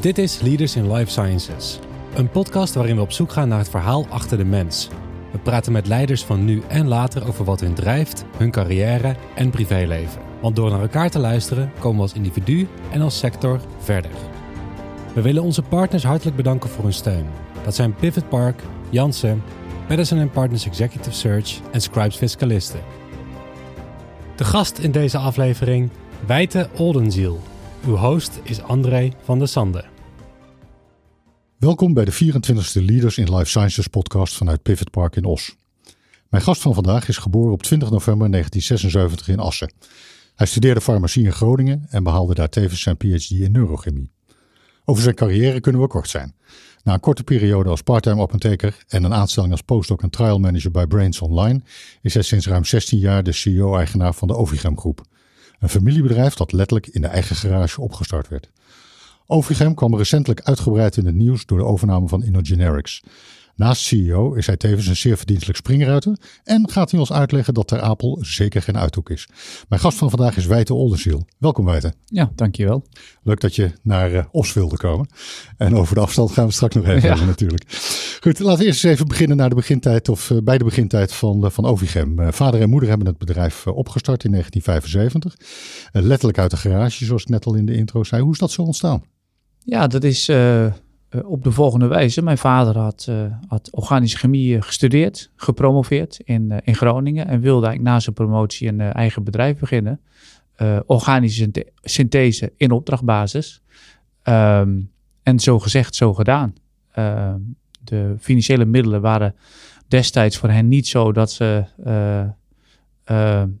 Dit is Leaders in Life Sciences, een podcast waarin we op zoek gaan naar het verhaal achter de mens. We praten met leiders van nu en later over wat hun drijft, hun carrière en privéleven. Want door naar elkaar te luisteren komen we als individu en als sector verder. We willen onze partners hartelijk bedanken voor hun steun. Dat zijn Pivot Park, Janssen, Madison Partners Executive Search en Scribes Fiscalisten. De gast in deze aflevering, Wijte Oldenziel. Uw host is André van der Sande. Welkom bij de 24e Leaders in Life Sciences podcast vanuit Pivot Park in Os. Mijn gast van vandaag is geboren op 20 november 1976 in Assen. Hij studeerde farmacie in Groningen en behaalde daar tevens zijn PhD in neurochemie. Over zijn carrière kunnen we kort zijn. Na een korte periode als parttime apotheker en een aanstelling als postdoc en trial manager bij Brains Online is hij sinds ruim 16 jaar de CEO-eigenaar van de Ovigem Groep. Een familiebedrijf dat letterlijk in de eigen garage opgestart werd. Ovigem kwam recentelijk uitgebreid in het nieuws door de overname van InnoGenerics. Naast CEO is hij tevens een zeer verdienstelijk springruiter en gaat hij ons uitleggen dat Ter Apel zeker geen uithoek is. Mijn gast van vandaag is Wijte Oldenziel. Welkom Wijte. Ja, dankjewel. Leuk dat je naar uh, Os wilde komen. En over de afstand gaan we straks nog even ja. hebben natuurlijk. Goed, laten we eerst eens even beginnen naar de begintijd of uh, bij de begintijd van, uh, van Ovigem. vader en moeder hebben het bedrijf opgestart in 1975. letterlijk uit de garage, zoals ik net al in de intro zei. Hoe is dat zo ontstaan? Ja, dat is uh, op de volgende wijze. Mijn vader had, uh, had organische chemie gestudeerd, gepromoveerd in, uh, in Groningen en wilde eigenlijk na zijn promotie een eigen bedrijf beginnen. organische synthese in opdrachtbasis. Um, en zo gezegd, zo gedaan. Ehm, de financiële middelen waren destijds voor hen niet zo dat ze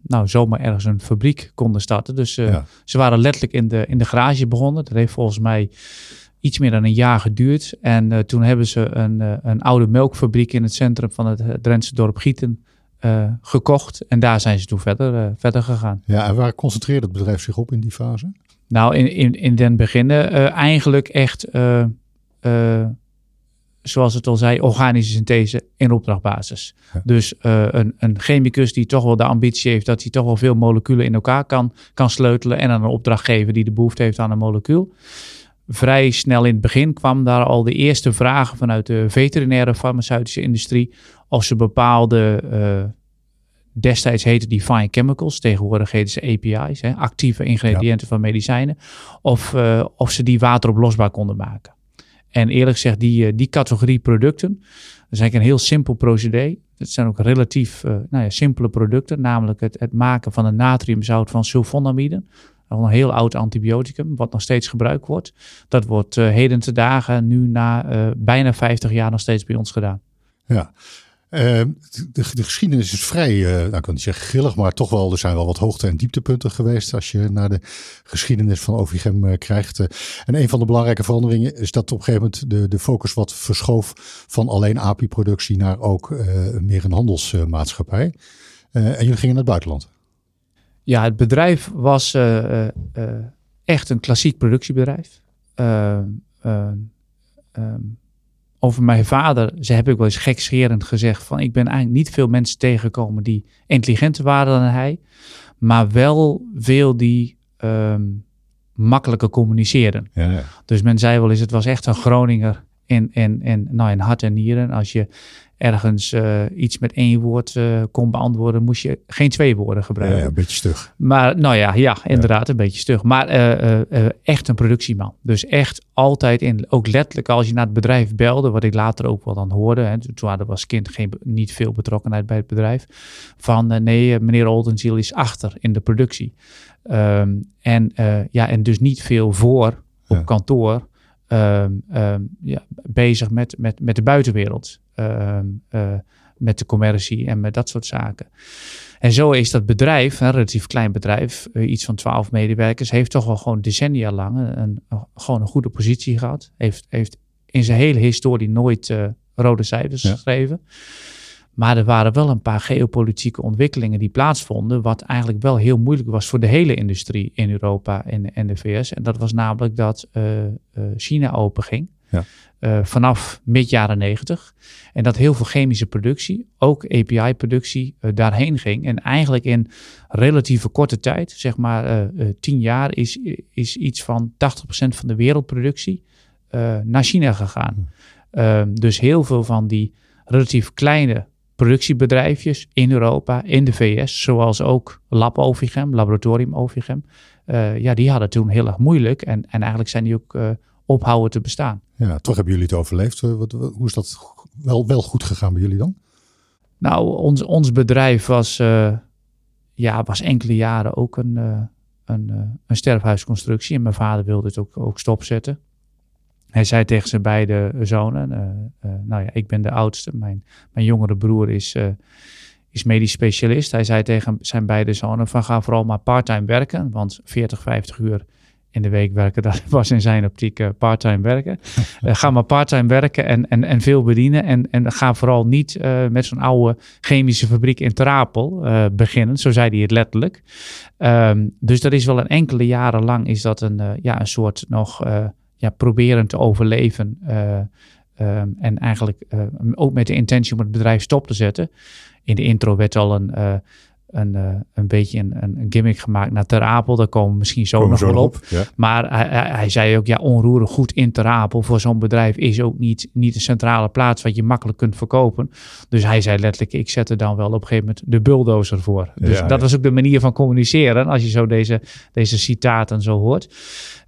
nou, zomaar ergens een fabriek konden starten. Dus ja. ze waren letterlijk in de, in de garage begonnen. Dat heeft volgens mij iets meer dan een jaar geduurd. En uh, toen hebben ze een, uh, een oude melkfabriek in het centrum van het Drentse dorp Gieten uh, gekocht. En daar zijn ze toen verder, verder gegaan. Ja, en waar concentreerde het bedrijf zich op in die fase? Nou, in, in, in den beginnen eigenlijk echt, zoals het al zei, organische synthese in opdrachtbasis. Ja. Dus een, een chemicus die toch wel de ambitie heeft dat hij toch wel veel moleculen in elkaar kan, kan sleutelen. En aan een opdrachtgever die de behoefte heeft aan een molecuul vrij snel in het begin kwam daar al de eerste vragen vanuit de veterinaire farmaceutische industrie of ze bepaalde, uh, destijds heette die fine chemicals, tegenwoordig heten ze API's, hè, actieve ingrediënten ja. van medicijnen, of, uh, of ze die wateroplosbaar konden maken. En eerlijk gezegd, die, uh, die categorie producten, dat is eigenlijk een heel simpel procedé. Het zijn ook relatief nou ja, simpele producten, namelijk het, het maken van een natriumzout van sulfonamide een heel oud antibioticum, wat nog steeds gebruikt wordt. Dat wordt uh, heden te dagen, nu na uh, bijna 50 jaar, nog steeds bij ons gedaan. Ja. De, de, geschiedenis is vrij, nou ik kan niet zeggen grillig, maar toch wel, er zijn wel wat hoogte- en dieptepunten geweest als je naar de geschiedenis van Ovigem krijgt. en een van de belangrijke veranderingen is dat op een gegeven moment de, de focus wat verschoof van alleen API-productie naar ook meer een handelsmaatschappij. en jullie gingen naar het buitenland. Ja, het bedrijf was uh, uh, echt een klassiek productiebedrijf. Um, over mijn vader, ze heb ik wel eens gekscherend gezegd van ik ben eigenlijk niet veel mensen tegengekomen die intelligenter waren dan hij, maar wel veel die um, makkelijker communiceren. Ja, ja. Dus men zei wel eens, het was echt een Groninger in, in, in, nou, in hart en nieren. Als je ergens uh, iets met één woord uh, kon beantwoorden, moest je geen twee woorden gebruiken. Ja, ja, een beetje stug. Maar nou ja, ja inderdaad, ja. een beetje stug. Maar uh, echt een productieman. Dus echt altijd in, ook letterlijk als je naar het bedrijf belde, wat ik later ook wel dan hoorde, hè, toen hadden we als kind geen, niet veel betrokkenheid bij het bedrijf, van nee, meneer Oldenziel is achter in de productie. Um, en, ja, en dus niet veel voor op kantoor. Um, um, ja, bezig met, met, met de buitenwereld. Uh, uh, met de commercie en met dat soort zaken. En zo is dat bedrijf, een relatief klein bedrijf, uh, iets van 12 medewerkers, heeft toch wel gewoon decennia lang een, een, gewoon een goede positie gehad. Heeft, heeft in zijn hele historie nooit uh, rode cijfers ja. geschreven. Maar er waren wel een paar geopolitieke ontwikkelingen die plaatsvonden, wat eigenlijk wel heel moeilijk was voor de hele industrie in Europa en, en de VS. En dat was namelijk dat uh, uh, China openging. Ja. Uh, vanaf mid jaren negentig. En dat heel veel chemische productie, ook API-productie, daarheen ging. En eigenlijk in relatieve korte tijd, zeg maar tien jaar, is, is iets van 80% van de wereldproductie naar China gegaan. Ehm, dus heel veel van die relatief kleine productiebedrijfjes in Europa, in de VS, zoals ook Lab Ovigem, Laboratorium Ovigem, ja, die hadden toen heel erg moeilijk en, en eigenlijk zijn die ook ophouden te bestaan. Ja, toch hebben jullie het overleefd. Wat, hoe is dat wel, wel goed gegaan bij jullie dan? Nou, ons, ons bedrijf was, uh, ja, was enkele jaren ook een, uh, een, uh, een sterfhuisconstructie. En mijn vader wilde het ook, ook stopzetten. Hij zei tegen zijn beide zonen, nou ja, ik ben de oudste. Mijn, mijn jongere broer is, is medisch specialist. Hij zei tegen zijn beide zonen van ga vooral maar parttime werken. Want 40, 50 uur in de week werken, dat was in zijn optiek parttime werken. Ga maar parttime werken en, en, en veel bedienen. En, en ga vooral niet met zo'n oude chemische fabriek in Trapel beginnen. Zo zei hij het letterlijk. Um, dus dat is wel een enkele jaren lang is dat een, ja, een soort nog ja, proberen te overleven. Um, en eigenlijk ook met de intentie om het bedrijf stop te zetten. In de intro werd al een een, uh, een beetje een, een, gimmick gemaakt naar Ter Apel. Daar komen we misschien zo nog wel op. Maar hij, hij, zei ook, ja, onroeren goed in Ter Apel voor zo'n bedrijf is ook niet, niet een centrale plaats wat je makkelijk kunt verkopen. Dus hij zei letterlijk, ik zet er dan wel op een gegeven moment de bulldozer voor. Dus dat was ook de manier van communiceren, als je zo deze, deze citaten zo hoort.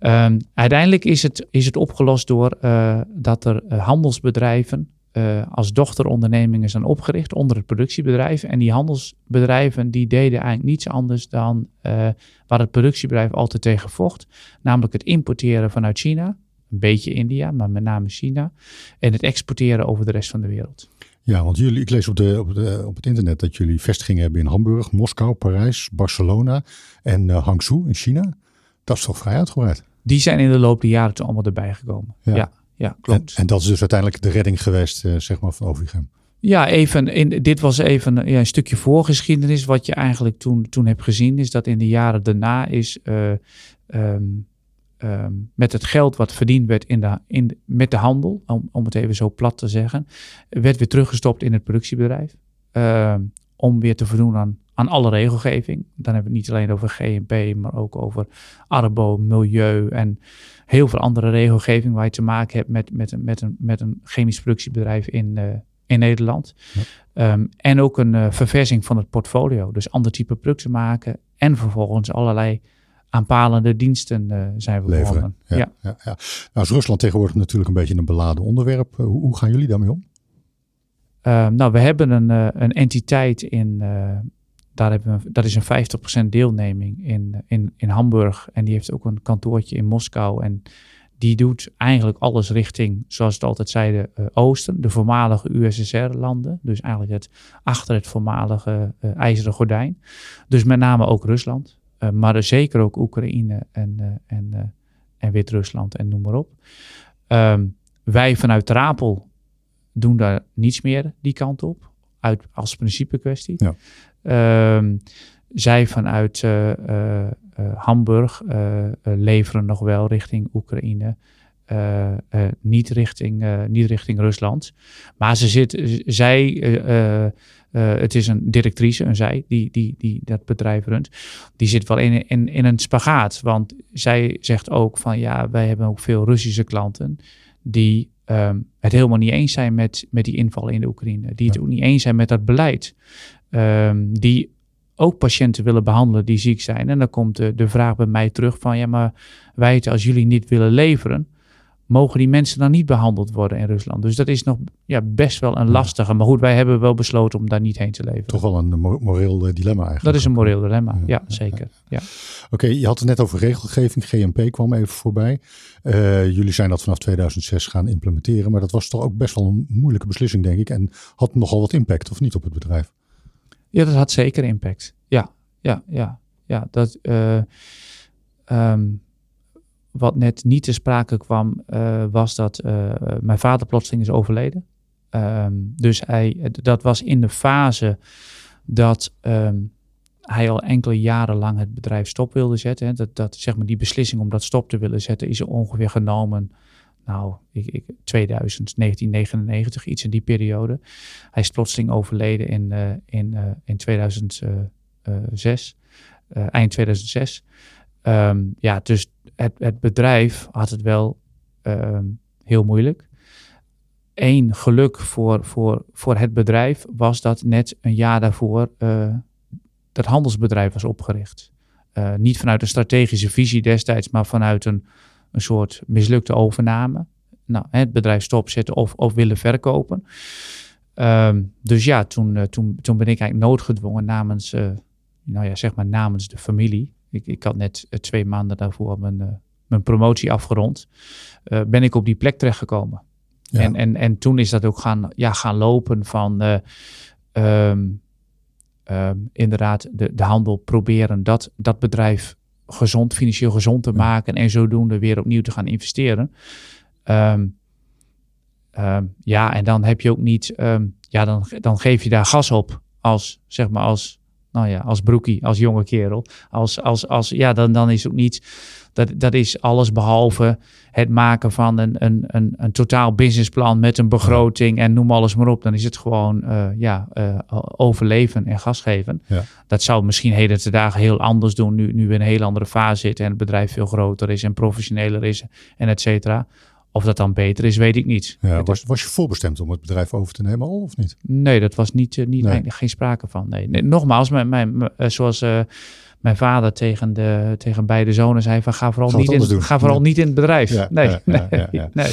Um, uiteindelijk is het, is het opgelost door uh, dat er uh, handelsbedrijven uh, als dochterondernemingen zijn opgericht onder het productiebedrijf. En die handelsbedrijven die deden eigenlijk niets anders dan uh, waar het productiebedrijf altijd tegen vocht. Namelijk het importeren vanuit China, een beetje India, maar met name China. En het exporteren over de rest van de wereld. Ja, want jullie, ik lees op, de, op, de, op het internet dat jullie vestigingen hebben in Hamburg, Moskou, Parijs, Barcelona en uh, Hangzhou in China. Dat is toch vrij uitgebreid? Die zijn in de loop der jaren allemaal erbij gekomen. ja ja, klopt. En, en, dat is dus uiteindelijk de redding geweest, uh, zeg maar, van Ovigem. Ja, even, in, dit was even ja, een stukje voorgeschiedenis. Wat je eigenlijk toen, toen hebt gezien, is dat in de jaren daarna is uh, um, um, met het geld wat verdiend werd in de, in, met de handel, om, om het even zo plat te zeggen, werd weer teruggestopt in het productiebedrijf. Uh, om weer te voldoen aan, aan alle regelgeving. Dan hebben we het niet alleen over GMP, maar ook over arbo, milieu en heel veel andere regelgeving waar je te maken hebt met, met, een, met, een, met een chemisch productiebedrijf in, uh, in Nederland. Ja. Um, en ook een uh, verversing van het portfolio. Dus ander type producten maken en vervolgens allerlei aanpalende diensten uh, zijn we begonnen. Ja, ja. Ja, ja. Nou is Rusland tegenwoordig natuurlijk een beetje een beladen onderwerp. Hoe, hoe gaan jullie daarmee om? Ehm, nou, we hebben een, een entiteit in, daar hebben we, dat is een 50% deelneming in, in, in Hamburg. En die heeft ook een kantoortje in Moskou. En die doet eigenlijk alles richting, zoals het altijd zeiden, uh, Oosten. De voormalige USSR-landen. Dus eigenlijk het, achter het voormalige uh, IJzeren Gordijn. Dus met name ook Rusland. Uh, maar zeker ook Oekraïne en, en, en Wit-Rusland en noem maar op. Um, wij vanuit Trapel doen daar niets meer die kant op. Uit, als principe kwestie. Ja. Um, zij vanuit uh, uh, Hamburg leveren nog wel richting Oekraïne. niet, richting, niet richting Rusland. Maar ze zit, zij, het is een directrice, een zij, die, die, die dat bedrijf runt. Die zit wel in, in, in een spagaat. Want zij zegt ook van ja, wij hebben ook veel Russische klanten die um, het helemaal niet eens zijn met, met die inval in de Oekraïne. Die het ook niet eens zijn met dat beleid. Um, die ook patiënten willen behandelen die ziek zijn. En dan komt de, de vraag bij mij terug van ja, maar wij als jullie niet willen leveren, mogen die mensen dan niet behandeld worden in Rusland? Dus dat is nog ja, best wel een lastige. Maar goed, wij hebben wel besloten om daar niet heen te leven. Toch wel een moreel eh, dilemma eigenlijk. Dat is een moreel dilemma, ja, zeker. Ja. Oké, je had het net over regelgeving. GMP kwam even voorbij. Uh, jullie zijn dat vanaf 2006 gaan implementeren. Maar dat was toch ook best wel een moeilijke beslissing, denk ik. En had nogal wat impact, of niet, op het bedrijf? Ja, dat had zeker impact. Ja, ja, ja. ja dat, uh, um, wat net niet te sprake kwam, uh, was dat uh, mijn vader plotseling is overleden. Um, dus hij, dat was in de fase dat um, hij al enkele jaren lang het bedrijf stop wilde zetten. Hè. Dat, dat, zeg maar, die beslissing om dat stop te willen zetten is er ongeveer genomen nou, ik, ik, 2000, 1999, iets in die periode. Hij is plotseling overleden in, uh, in, in 2006, uh, eind 2006. Um, ja, dus het, het bedrijf had het wel um, heel moeilijk. Eén geluk voor, voor, voor het bedrijf was dat net een jaar daarvoor uh, dat handelsbedrijf was opgericht. Uh, niet vanuit een strategische visie destijds, maar vanuit een, een soort mislukte overname. Nou, het bedrijf stopzetten of, of willen verkopen. Um, dus ja, toen, uh, toen, toen ben ik eigenlijk noodgedwongen namens, nou ja, zeg maar namens de familie. Ik, ik had net twee maanden daarvoor mijn, mijn promotie afgerond. ben ik op die plek terechtgekomen. En, en, en toen is dat ook gaan, ja, gaan lopen van um, um, inderdaad de, de handel proberen dat, dat bedrijf gezond, financieel gezond te maken en zodoende weer opnieuw te gaan investeren. Um, ja, en dan heb je ook niet, ja, dan, dan geef je daar gas op als, zeg maar, als, nou ja, als broekie, als jonge kerel. Als, als, als, ja, dan, dan is ook niet dat, dat is alles behalve het maken van een, een, een, een totaal businessplan met een begroting en noem alles maar op. Dan is het gewoon uh, ja, uh, overleven en gas geven. Ja. Dat zou misschien heden te dagen heel anders doen, nu, nu we in een heel andere fase zitten en het bedrijf veel groter is en professioneler is en et cetera. Of dat dan beter is, weet ik niet. Ja, was, was je voorbestemd om het bedrijf over te nemen al of niet? Nee, dat was niet, niet nee. geen sprake van. Nee. nee nogmaals, mijn, mijn, zoals mijn vader tegen, de, tegen beide zonen zei van ga vooral, niet in, ga vooral niet in het bedrijf. nee, nee, nee.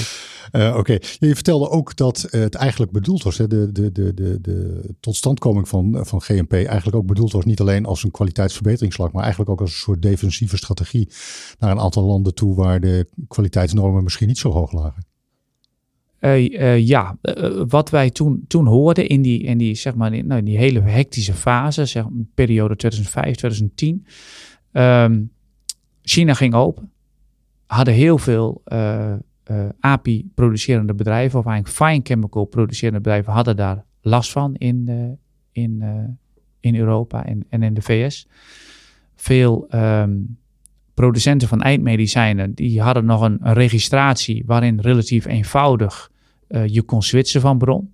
Uh, Oké, je vertelde ook dat het eigenlijk bedoeld was, hè, de, de, de, de, de totstandkoming van, van GMP eigenlijk ook bedoeld was, niet alleen als een kwaliteitsverbeteringsslag, maar eigenlijk ook als een soort defensieve strategie naar een aantal landen toe waar de kwaliteitsnormen misschien niet zo hoog lagen. Uh, uh, ja, uh, wat wij toen, toen hoorden in die, in die, zeg maar, in, nou, die hele hectische fase, zeg, periode 2005, 2010. Um, China ging open, hadden heel veel API-producerende bedrijven, of eigenlijk fine chemical producerende bedrijven, hadden daar last van in, in, in Europa en, en in de VS. Veel um, producenten van eindmedicijnen, die hadden nog een, een registratie waarin relatief eenvoudig uh, je kon switchen van bron.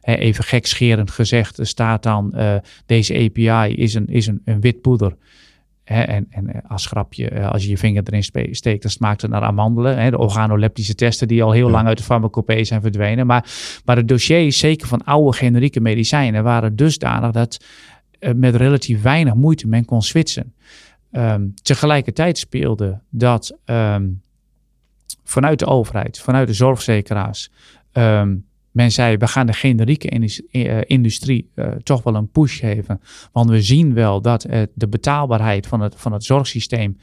He, even gekscherend gezegd, er staat dan uh, deze API is een, is een, een wit poeder. en, en eh, als grapje, als je je vinger erin steekt, dan smaakt het naar amandelen. de organoleptische testen die al heel lang uit de farmacopee zijn verdwenen. Maar, maar de dossiers, zeker van oude generieke medicijnen, waren dusdanig dat met relatief weinig moeite men kon switchen. Um, tegelijkertijd speelde dat um, vanuit de overheid, vanuit de zorgzekeraars, um, men zei, we gaan de generieke eh, industrie uh, toch wel een push geven. Want we zien wel dat de betaalbaarheid van het, van het zorgsysteem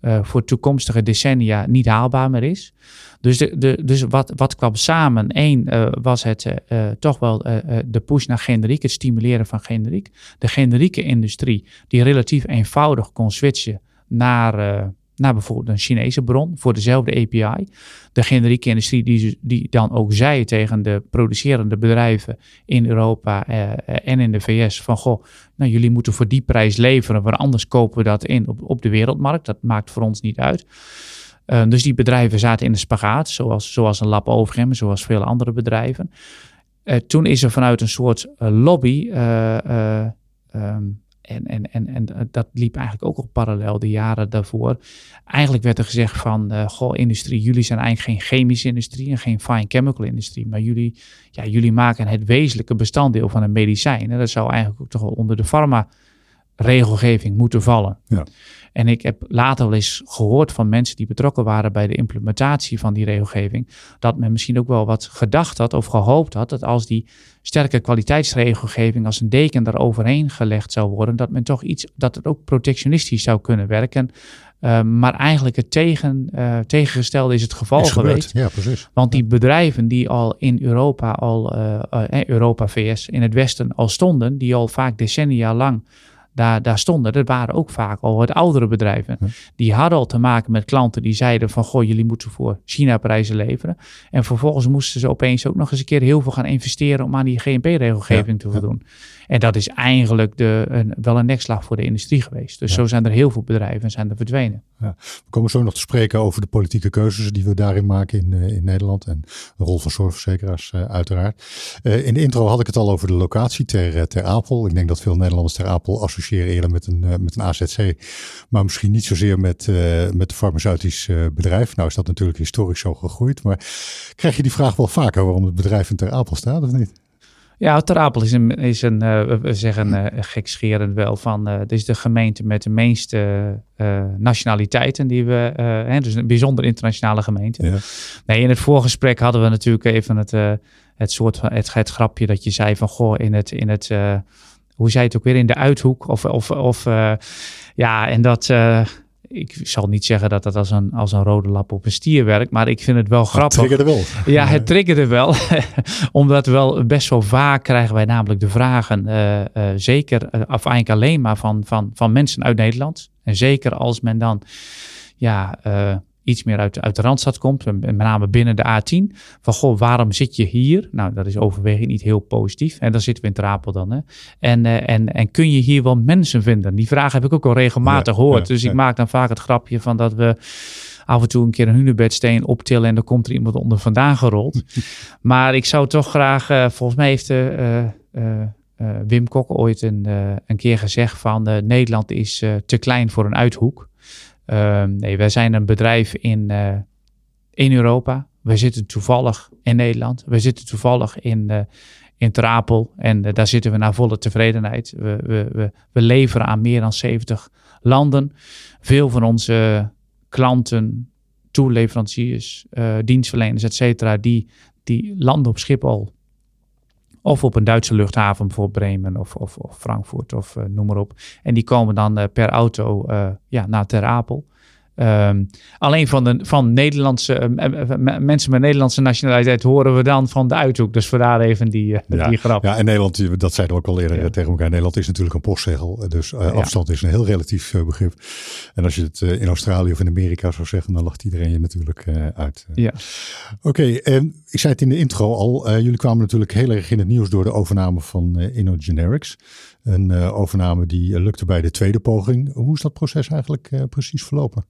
uh, voor toekomstige decennia niet haalbaar meer is. Dus, de, dus wat, wat kwam samen? Eén was het toch wel de push naar generiek, het stimuleren van generiek. De generieke industrie, die relatief eenvoudig kon switchen naar naar bijvoorbeeld een Chinese bron voor dezelfde API. De generieke industrie die, die dan ook zei tegen de producerende bedrijven in Europa eh, en in de VS van goh, nou jullie moeten voor die prijs leveren, want anders kopen we dat in op, op de wereldmarkt. Dat maakt voor ons niet uit. Uh, dus die bedrijven zaten in de spagaat, zoals, zoals een Lab Overgem, zoals veel andere bedrijven. Uh, toen is er vanuit een soort uh, lobby um, en, en, en, en dat liep eigenlijk ook al parallel de jaren daarvoor. Eigenlijk werd er gezegd van, uh, goh, industrie, jullie zijn eigenlijk geen chemische industrie en geen fine chemical industrie, maar jullie, ja, jullie maken het wezenlijke bestanddeel van een medicijn. En dat zou eigenlijk ook toch wel onder de pharma regelgeving moeten vallen. Ja. En ik heb later wel eens gehoord van mensen die betrokken waren bij de implementatie van die regelgeving, dat men misschien ook wel wat gedacht had of gehoopt had dat als die sterke kwaliteitsregelgeving als een deken daaroverheen gelegd zou worden, dat men toch iets, dat het ook protectionistisch zou kunnen werken. Uh, maar eigenlijk het tegen, uh, tegengestelde is het geval is geweest. Ja, precies. Want die bedrijven die al in Europa, al, uh, Europa, VS, in het Westen al stonden, die al vaak decennia lang daar, daar stonden, dat waren ook vaak al wat oudere bedrijven. Die hadden al te maken met klanten die zeiden van, goh, jullie moeten voor China prijzen leveren. En vervolgens moesten ze opeens ook nog eens een keer heel veel gaan investeren om aan die GMP-regelgeving te voldoen. En dat is eigenlijk de, een, wel een nekslag voor de industrie geweest. Dus zo zijn er heel veel bedrijven zijn er verdwenen. Ja. We komen zo nog te spreken over de politieke keuzes die we daarin maken in, uh, in Nederland. En de rol van zorgverzekeraars uh, uiteraard. Uh, in de intro had ik het al over de locatie ter, ter Apel. Ik denk dat veel Nederlanders ter Apel associëren eerder met een, met een AZC, maar misschien niet zozeer met, met een farmaceutisch bedrijf. Nou is dat natuurlijk historisch zo gegroeid, maar krijg je die vraag wel vaker waarom het bedrijf in Ter Apel staat of niet? Ja, Ter Apel is een, is een we zeggen uh, gekscherend wel van, uh, het is de gemeente met de meeste nationaliteiten die we, hè, dus een bijzonder internationale gemeente. Ja. Nee, in het voorgesprek hadden we natuurlijk even het, het soort van, het, het grapje dat je zei van, goh, in het, in het hoe zei het ook weer, in de uithoek of, of, of ja, en dat ik zal niet zeggen dat dat als een, als een rode lap op een stier werkt, maar ik vind het wel grappig. Het triggerde wel. Ja, het triggerde wel. Omdat wel best wel vaak krijgen wij namelijk de vragen, uh, uh, zeker, uh, of eigenlijk alleen maar van, van, van mensen uit Nederland. En zeker als men dan, ja, iets meer uit, uit de Randstad komt, met name binnen de A10. Van goh, waarom zit je hier? Nou, dat is overweging niet heel positief. En dan zitten we in Trapel dan. Hè? En, uh, en, en kun je hier wel mensen vinden? Die vraag heb ik ook al regelmatig gehoord. dus ik maak dan vaak het grapje van dat we af en toe een keer een hunebedssteen optillen en dan komt er iemand onder vandaan gerold. maar ik zou toch graag, uh, volgens mij heeft uh, Wim Kok ooit een, een keer gezegd van Nederland is te klein voor een uithoek. Ehm, nee, wij zijn een bedrijf in, uh, in Europa. We zitten toevallig in Nederland. We zitten toevallig in, uh, in Trapel. En uh, daar zitten we naar volle tevredenheid. We, we, we, we, leveren aan meer dan 70 landen. Veel van onze klanten, toeleveranciers, dienstverleners, et cetera, die, die landen op Schiphol. Of op een Duitse luchthaven, bijvoorbeeld Bremen of, of, of Frankfurt of uh, noem maar op. En die komen dan uh, per auto uh, ja, naar Ter Apel. Um, alleen van, de, van Nederlandse uh, mensen met Nederlandse nationaliteit horen we dan van de uithoek. Dus vandaar even die, uh, ja, die grap. Ja, en Nederland, dat zeiden we ook al eerder ja. tegen elkaar. Nederland is natuurlijk een postzegel. Dus uh, afstand is een heel relatief begrip. En als je het in Australië of in Amerika zou zeggen, dan lacht iedereen je natuurlijk uit. Ja. Oké, okay, en ik zei het in de intro al. jullie kwamen natuurlijk heel erg in het nieuws door de overname van InnoGenerics. Een overname die lukte bij de tweede poging. Hoe is dat proces eigenlijk precies verlopen?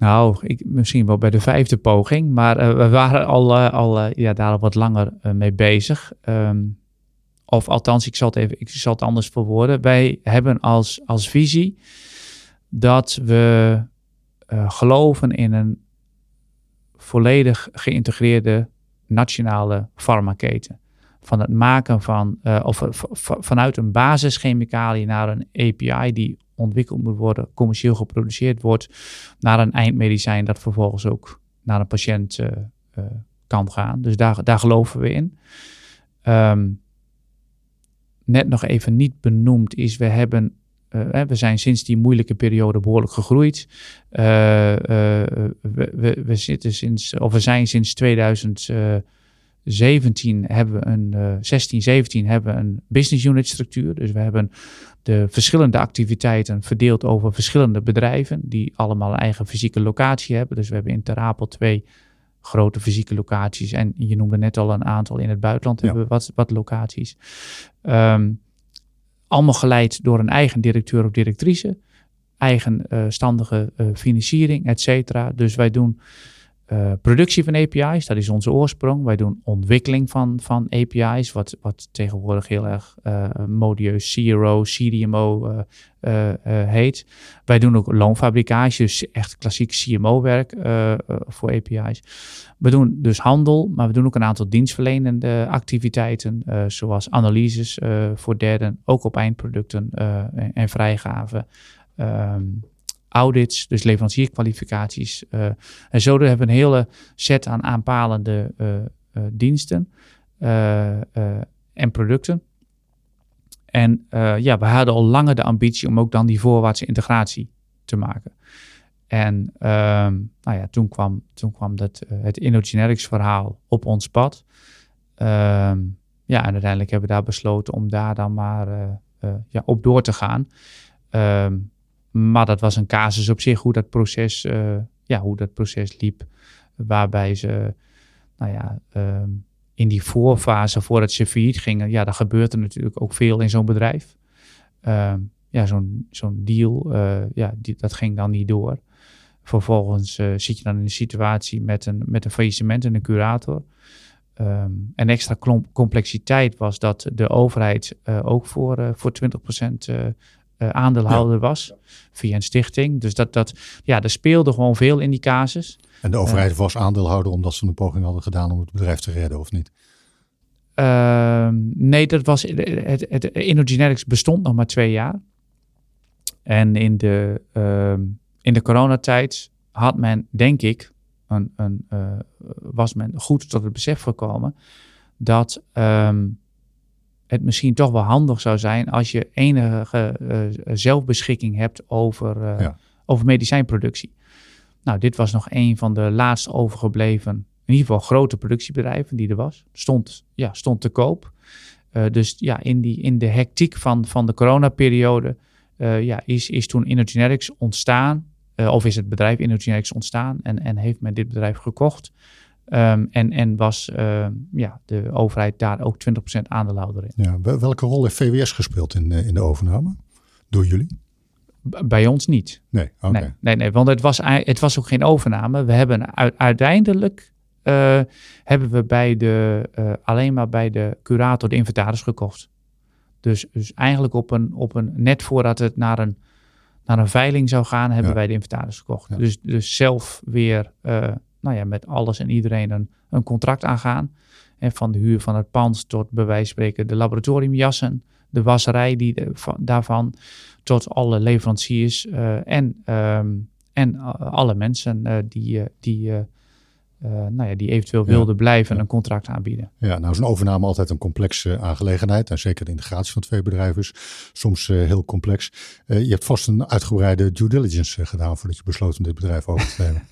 Nou, ik, misschien wel bij de vijfde poging, maar uh, we waren al, uh, al uh, ja, daar al wat langer mee bezig. Um, of althans, ik zal het even, ik zal het anders verwoorden. Wij hebben als, als visie dat we geloven in een volledig geïntegreerde nationale farmaketen. Van het maken van, of vanuit een basischemicaliën naar een API die ontwikkeld moet worden, commercieel geproduceerd wordt, naar een eindmedicijn dat vervolgens ook naar een patiënt uh, uh, kan gaan. Dus daar, daar geloven we in. Um, net nog even niet benoemd is, we hebben uh, we zijn sinds die moeilijke periode behoorlijk gegroeid. We, we, zitten sinds, of we zijn sinds 2017 hebben we een, 16, 17 hebben we een business unit structuur. Dus we hebben de verschillende activiteiten verdeeld over verschillende bedrijven, die allemaal een eigen fysieke locatie hebben. Dus we hebben in Terapel twee grote fysieke locaties. En je noemde net al een aantal in het buitenland hebben we wat, wat locaties. Um, allemaal geleid door een eigen directeur of directrice. Eigenstandige uh, uh, financiering, et cetera. Dus wij doen uh, productie van API's, dat is onze oorsprong. Wij doen ontwikkeling van, van API's, wat, wat tegenwoordig heel erg uh, modieus CRO, CDMO uh, heet. Wij doen ook loonfabricage, dus echt klassiek CMO-werk voor API's. We doen dus handel, maar we doen ook een aantal dienstverlenende activiteiten, zoals analyses voor derden, ook op eindproducten en, en vrijgaven. Um, audits, dus leverancierkwalificaties. Uh, en zo hebben we een hele set aan aanpalende uh, uh, diensten en producten. En ja, we hadden al langer de ambitie om ook dan die voorwaartse integratie te maken. En um, nou ja, toen kwam, toen kwam dat, het InnoGenerics verhaal op ons pad. Um, ja, en uiteindelijk hebben we daar besloten om daar dan maar ja, op door te gaan. Um, maar dat was een casus op zich hoe dat proces, uh, ja, hoe dat proces liep. Waarbij ze, nou ja, um, in die voorfase voordat ze failliet gingen, ja, daar gebeurt er natuurlijk ook veel in zo'n bedrijf. Um, ja, zo'n zo'n deal, uh, ja, die, dat ging dan niet door. Vervolgens uh, zit je dan in een situatie met een, met een faillissement en een curator. Um, en extra complexiteit was dat de overheid ook voor, voor 20% aandeelhouder was via een stichting. Dus dat, dat, ja, er speelde gewoon veel in die casus. En de overheid was aandeelhouder omdat ze een poging hadden gedaan om het bedrijf te redden, of niet? Ehm, nee, dat was, het, het, InnoGenetics bestond nog maar twee jaar. En in de, uh, in de coronatijd had men, denk ik, een, een, uh, was men goed tot het besef gekomen dat um, het misschien toch wel handig zou zijn als je enige uh, zelfbeschikking hebt over, ja. over medicijnproductie. Nou, dit was nog een van de laatst overgebleven, in ieder geval grote productiebedrijven die er was. Stond, ja, stond te koop. Uh, dus ja, in, die, in de hectiek van, van de coronaperiode ja, is, is toen InnoGenetics ontstaan. Of is het bedrijf InnoGenetics ontstaan en, en heeft men dit bedrijf gekocht. Um, en, en was ja, de overheid daar ook 20% aandeelhouder in. Ja, welke rol heeft VWS gespeeld in, in de overname door jullie? Bij ons niet. Nee, okay. nee, nee, nee, want het was, het was ook geen overname. We hebben uiteindelijk uh, hebben we bij de, uh, alleen maar bij de curator de inventaris gekocht. Dus, dus eigenlijk op een, op een, net voordat het naar een, naar een veiling zou gaan, hebben ja. wij de inventaris gekocht. Ja. Dus, dus zelf weer nou ja, met alles en iedereen een, een contract aangaan. En van de huur van het pand tot bij wijze van spreken de laboratoriumjassen, de wasserij die van, daarvan, tot alle leveranciers en, um, en alle mensen die, die uh, nou ja, die eventueel wilden ja, blijven ja. een contract aanbieden. Ja, nou is een overname altijd een complexe aangelegenheid. En zeker de integratie van twee bedrijven is soms uh, heel complex. Uh, je hebt vast een uitgebreide due diligence gedaan voordat je besloot om dit bedrijf over te nemen.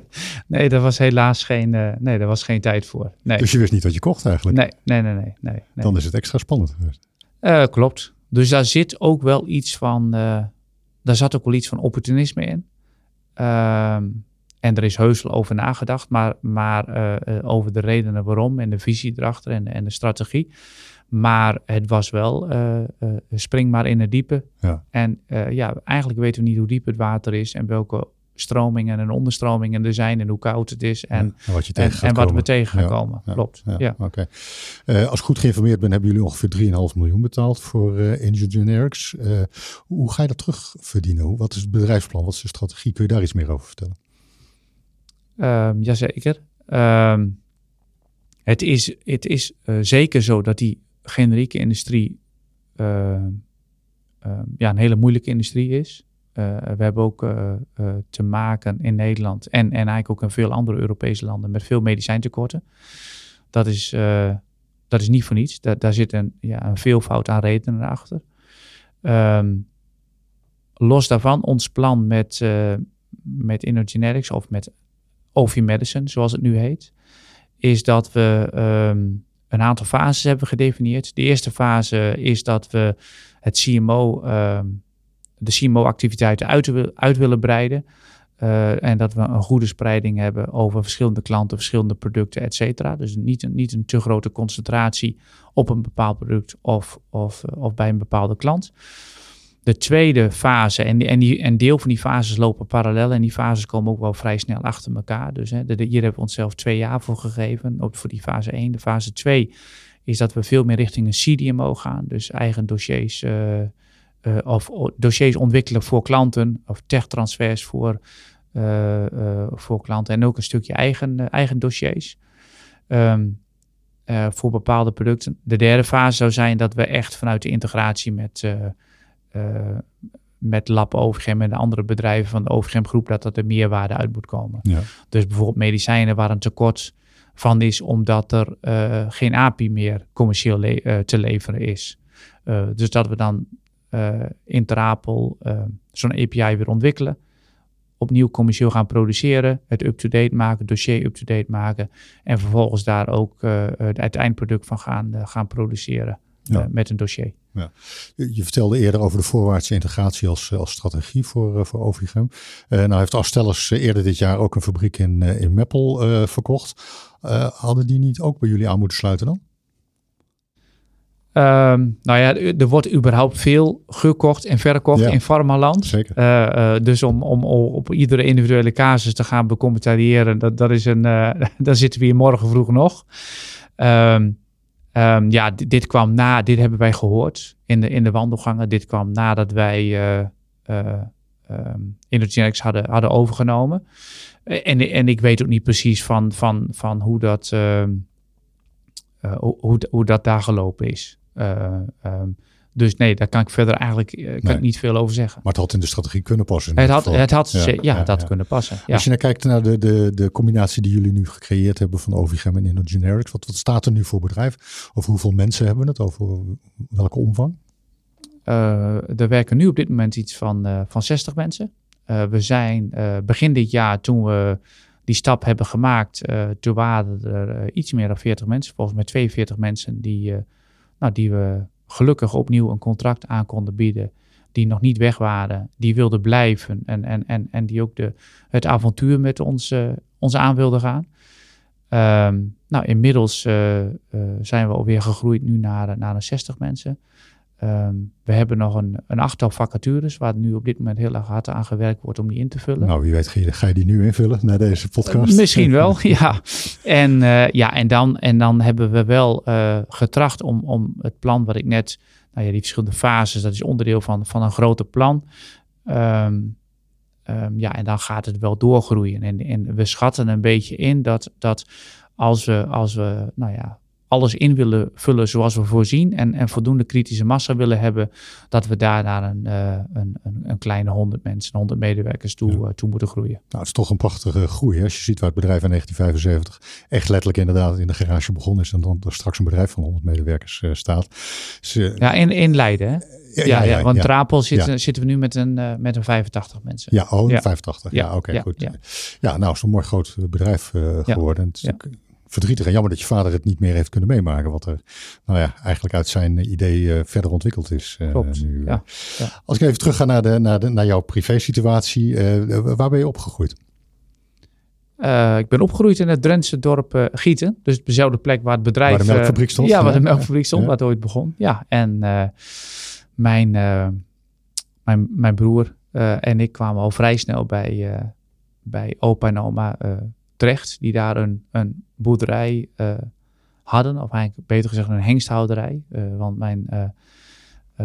nee, daar was helaas geen, nee, daar was geen tijd voor. Nee. Dus je wist niet wat je kocht eigenlijk? Nee, nee, nee. nee, nee, nee. Dan is het extra spannend geweest. klopt. Dus daar zit ook wel iets van, daar zat ook wel iets van opportunisme in. En er is heus over nagedacht, maar, maar uh, over de redenen waarom en de visie erachter en, en de strategie. Maar het was wel uh, spring maar in het diepe. Ja. En ja, eigenlijk weten we niet hoe diep het water is en welke stromingen en onderstromingen er zijn en hoe koud het is en, ja, wat, je en, en wat we tegen gaan komen. Ja, Klopt. Ja, als ik goed geïnformeerd ben, hebben jullie ongeveer 3,5 miljoen betaald voor uh, Generics. hoe ga je dat terugverdienen? Wat is het bedrijfsplan? Wat is de strategie? Kun je daar iets meer over vertellen? Um, jazeker. Um, het is, het is uh, zeker zo dat die generieke industrie uh, ja, een hele moeilijke industrie is. we hebben ook te maken in Nederland en, en eigenlijk ook in veel andere Europese landen met veel medicijntekorten. Dat is, dat is niet voor niets. Da daar zit een, ja, een veelvoud aan redenen achter. Los daarvan, ons plan met, met InnoGenetics of met OV Medicine, zoals het nu heet, is dat we um, een aantal fases hebben gedefinieerd. De eerste fase is dat we het CMO, um, de CMO-activiteiten uit, uit, willen breiden. Uh, en dat we een goede spreiding hebben over verschillende klanten, verschillende producten, et cetera. Dus niet een, niet een te grote concentratie op een bepaald product of, of, of bij een bepaalde klant de tweede fase, en, en, die, en deel van die fases lopen parallel en die fases komen ook wel vrij snel achter elkaar. Dus hè, hier hebben we onszelf twee jaar voor gegeven, ook voor die fase 1. De fase 2 is dat we veel meer richting een CDMO gaan, dus eigen dossiers uh, uh, of dossiers ontwikkelen voor klanten of tech-transfers voor, uh, voor klanten en ook een stukje eigen, eigen dossiers. Um, voor bepaalde producten. De derde fase zou zijn dat we echt vanuit de integratie met met Lab OVGM en de andere bedrijven van de OVGM groep, dat dat er meerwaarde uit moet komen. Ja. Dus bijvoorbeeld medicijnen waar een tekort van is, omdat er uh, geen API meer commercieel le uh, te leveren is. dus dat we dan in Terapel zo'n API weer ontwikkelen, opnieuw commercieel gaan produceren, het up-to-date maken, dossier up-to-date maken en vervolgens daar ook het eindproduct van gaan, gaan produceren ja. met een dossier. Ja. Je vertelde eerder over de voorwaartse integratie als, als strategie voor, voor Ovigem. Uh, nou heeft Astellas eerder dit jaar ook een fabriek in, in Meppel verkocht. Hadden die niet ook bij jullie aan moeten sluiten dan? Um, nou ja, er wordt überhaupt veel gekocht en verkocht ja, in farmaland. Zeker. Uh, dus om, om, op iedere individuele casus te gaan becommentariëren, dat, dat is een, uh, daar zitten we hier morgen vroeg nog. Um, Ehm, ja, dit, kwam na, dit hebben wij gehoord in de, in de wandelgangen. Dit kwam nadat wij uh, hadden, hadden overgenomen. En, en ik weet ook niet precies van, van, van hoe, dat, uh, hoe, hoe dat daar gelopen is. Um, dus nee, daar kan ik verder eigenlijk uh, kan ik niet veel over zeggen. Maar het had in de strategie kunnen passen. Het had, het had, ja, ja, kunnen passen. Als je naar kijkt naar de, de, de combinatie die jullie nu gecreëerd hebben van Ovigem en InnoGenerics, wat, wat staat er nu voor bedrijf? Over hoeveel mensen hebben we het? Over welke omvang? Uh, er werken nu op dit moment iets van, uh, van 60 mensen. we zijn begin dit jaar, toen we die stap hebben gemaakt, toen waren er iets meer dan 40 mensen, volgens mij 42 mensen die, nou, die we gelukkig opnieuw een contract aan konden bieden. Die nog niet weg waren, die wilden blijven en, en, en, en die ook de, het avontuur met ons, uh, aan wilden gaan. Um, nou, inmiddels uh, uh, zijn we alweer gegroeid nu naar, naar een 60 mensen. Um, we hebben nog een, een achttal vacatures waar nu op dit moment heel erg hard aan gewerkt wordt om die in te vullen. Nou, wie weet ga je die nu invullen na deze podcast? Uh, misschien wel, ja. En, uh, ja, en, dan, en dan hebben we wel uh, getracht om, om het plan wat ik net, nou ja, die verschillende fases, dat is onderdeel van, van een groter plan. Um, um, ja, en dan gaat het wel doorgroeien. En, en we schatten een beetje in dat, dat als we, als we nou ja, alles in willen vullen zoals we voorzien en, en voldoende kritische massa willen hebben, dat we daar naar een, uh, een, een, een, kleine 100 mensen, 100 medewerkers toe, ja. uh, toe moeten groeien. Nou, het is toch een prachtige groei. Hè? Als je ziet waar het bedrijf in 1975 echt letterlijk inderdaad in de garage begonnen is en dan er straks een bedrijf van 100 medewerkers uh, staat. Ja, in, in Leiden hè? Ja, ja, ja, want Trapel zit, zitten we nu met een, uh, met een 85 mensen. Ja, oh, 85. Ja, oké, okay, goed. Ja. nou, is een mooi groot bedrijf uh, geworden. Het is verdrietig en jammer dat je vader het niet meer heeft kunnen meemaken. Wat er nou ja, eigenlijk uit zijn idee uh, verder ontwikkeld is. Uh, Klopt, nu. Ja, ja. Als ik even terug ga naar, de, naar, de, naar jouw privésituatie. Uh, waar ben je opgegroeid? ik ben opgegroeid in het Drentse dorp Gieten. Dus dezelfde plek waar het bedrijf... Waar de melkfabriek stond. ja, waar de melkfabriek stond, waar het ooit begon. Ja, en mijn, mijn, mijn broer en ik kwamen al vrij snel bij, bij opa en oma terecht. Die daar een, een boerderij uh, hadden, of eigenlijk beter gezegd een hengsthouderij. Uh, want mijn, uh,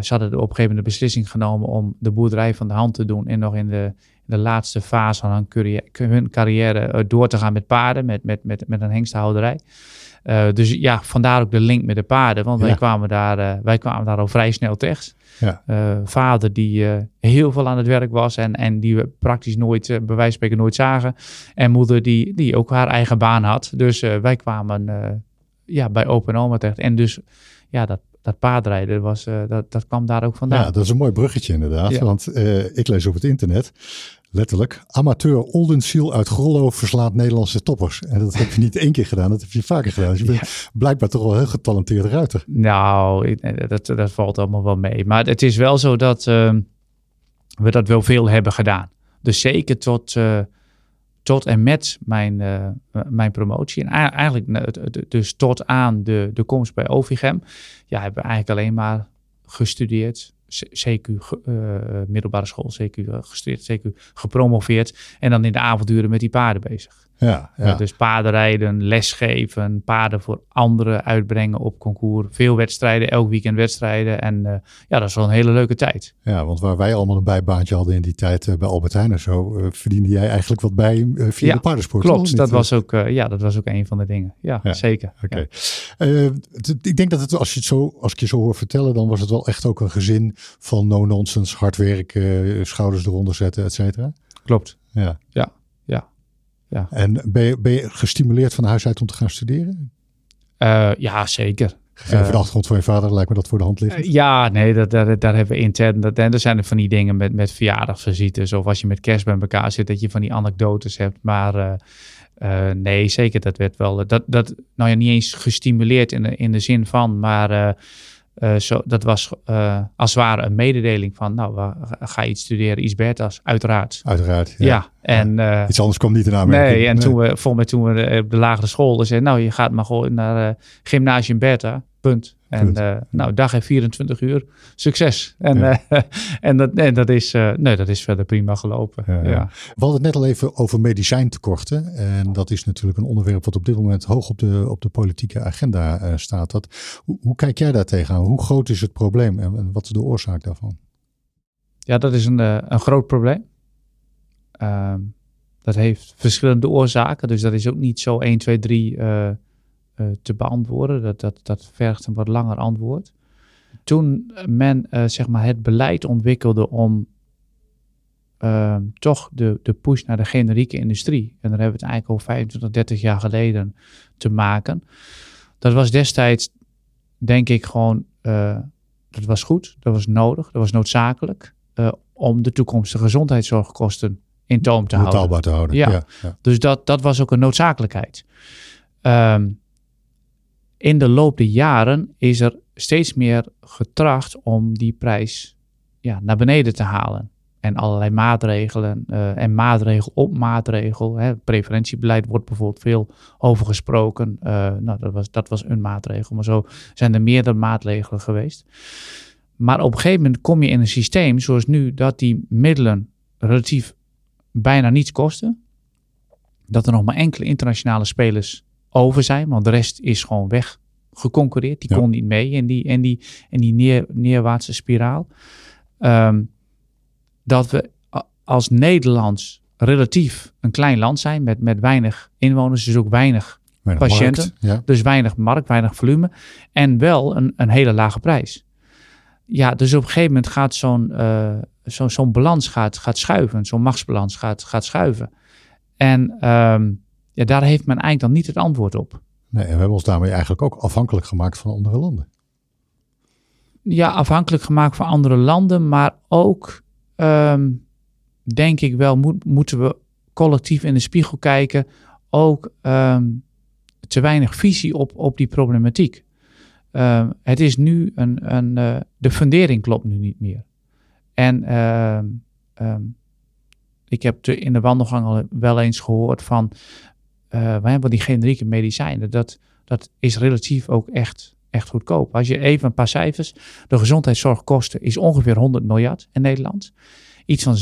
ze hadden op een gegeven moment de beslissing genomen om de boerderij van de hand te doen en nog in de, de laatste fase van hun carrière, hun carrière door te gaan met paarden, met, met, met, met een hengsthouderij. Uh, dus ja, vandaar ook de link met de paarden. Want ja. wij, kwamen daar, uh, wij kwamen daar al vrij snel terecht. Ja. Uh, vader die heel veel aan het werk was en, en die we praktisch nooit, bij wijze van spreken, nooit zagen. En moeder die, die ook haar eigen baan had. Dus wij kwamen ja, bij Open Oma terecht. En dus ja, dat, dat paardrijden was, dat, dat kwam daar ook vandaan. Ja, dat is een mooi bruggetje inderdaad. Ja. Want ik lees op het internet letterlijk. Amateur Oldensiel uit Grollo verslaat Nederlandse toppers. En dat heb je niet één keer gedaan, dat heb je vaker gedaan. Dus je bent ja. blijkbaar toch wel heel getalenteerd ruiter. Nou, dat, dat valt allemaal wel mee. Maar het is wel zo dat uh, we dat wel veel hebben gedaan. Dus zeker tot, tot en met mijn, uh, mijn promotie. En eigenlijk dus tot aan de, de komst bij Ovigem. Ja, hebben we eigenlijk alleen maar gestudeerd, CQ uh, middelbare school, CQ gestudeerd, CQ gepromoveerd. En dan in de avonduren met die paarden bezig. Ja, ja. Dus paardenrijden, lesgeven, paarden voor anderen uitbrengen op concours. Veel wedstrijden, elk weekend wedstrijden. En uh, ja, dat is wel een hele leuke tijd. Ja, want waar wij allemaal een bijbaantje hadden in die tijd uh, bij Albert Heijn en zo, verdiende jij eigenlijk wat bij via ja, de paardensport. Klopt, dat was, ook, ja, dat was ook een van de dingen. Ja, ja. zeker. Oké. Okay. ik denk dat het, als, je het zo, als ik je zo hoor vertellen, dan was het wel echt ook een gezin van no-nonsense, hard werken, schouders eronder zetten, et cetera. Klopt. Ja. Ja. Ja. En ben je, ben je gestimuleerd van huis uit om te gaan studeren? Uh, ja, zeker. Gegeven uh, de achtergrond van je vader lijkt me dat voor de hand ligt. Uh, ja, nee, dat, daar, daar hebben we intern. Dat, en er zijn er van die dingen met, met verjaardagsvisites of als je met kerst bij elkaar zit, dat je van die anekdotes hebt. Maar nee, zeker, dat werd wel. Dat, dat, nou ja, niet eens gestimuleerd in de, in de zin van, maar uh, zo, dat was uh, als het ware een mededeling van, nou, ga iets studeren, iets Bertas, uiteraard. Uiteraard, ja. ja en, uh, iets anders kwam niet in aanmerking. Nee, en nee. toen we, volgens mij toen we op de lagere school, dus zei nou, je gaat maar gewoon naar Gymnasium Bertha. Punt. En eh, nou, dag en 24 uur, succes. En, Ja. eh, en, dat, en dat, is, eh, nee, dat is verder prima gelopen. Ja, Ja, ja. We hadden het net al even over medicijntekorten. En dat is natuurlijk een onderwerp wat op dit moment hoog op de, op de politieke agenda staat. Dat, hoe, hoe kijk jij daar tegenaan? Hoe groot is het probleem en, en wat is de oorzaak daarvan? Ja, dat is een, een groot probleem. Ehm, dat heeft verschillende oorzaken, dus dat is ook niet zo 1, 2, 3 eh, eh, te beantwoorden. Dat, dat, dat vergt een wat langer antwoord. Toen men eh, zeg maar het beleid ontwikkelde om ehm, toch de, de push naar de generieke industrie, en daar hebben we het eigenlijk al 25, 30 jaar geleden te maken. Dat was destijds, denk ik, gewoon, eh, dat was goed, dat was nodig, dat was noodzakelijk eh, om de toekomstige gezondheidszorgkosten in toom te houden. Betaalbaar te houden. Ja. ja, ja. Dus dat, dat was ook een noodzakelijkheid. Ehm, in de loop der jaren is er steeds meer getracht om die prijs ja, naar beneden te halen. En allerlei maatregelen eh, en maatregel op maatregel. Hè. Preferentiebeleid wordt bijvoorbeeld veel over gesproken. Eh, nou, dat was, dat was een maatregel. Maar zo zijn er meerdere maatregelen geweest. Maar op een gegeven moment kom je in een systeem zoals nu, dat die middelen relatief bijna niets kosten dat er nog maar enkele internationale spelers over zijn, want de rest is gewoon weggeconcureerd. Die Ja. kon niet mee in die, in die, in die neer, neerwaartse spiraal. Ehm, dat we als Nederlands relatief een klein land zijn met, met weinig inwoners, dus ook weinig, Weinig Patiënten. markt, Ja. dus weinig markt, weinig volume en wel een, een hele lage prijs. Ja, dus op een gegeven moment gaat zo'n eh, zo'n zo'n balans gaat, gaat schuiven, zo'n machtsbalans gaat, gaat schuiven. En ehm, ja, daar heeft men eigenlijk dan niet het antwoord op. Nee, en we hebben ons daarmee eigenlijk ook afhankelijk gemaakt van andere landen. Ja, afhankelijk gemaakt van andere landen, maar ook ehm, denk ik wel moet, moeten we collectief in de spiegel kijken. Ook ehm, te weinig visie op, op die problematiek. Ehm, het is nu een, een eh, de fundering klopt nu niet meer. En ik heb in de wandelgang al wel eens gehoord van, eh we hebben die generieke medicijnen. Dat, dat is relatief ook echt, echt goedkoop. Als je even een paar cijfers, de gezondheidszorgkosten is ongeveer 100 miljard in Nederland. Iets van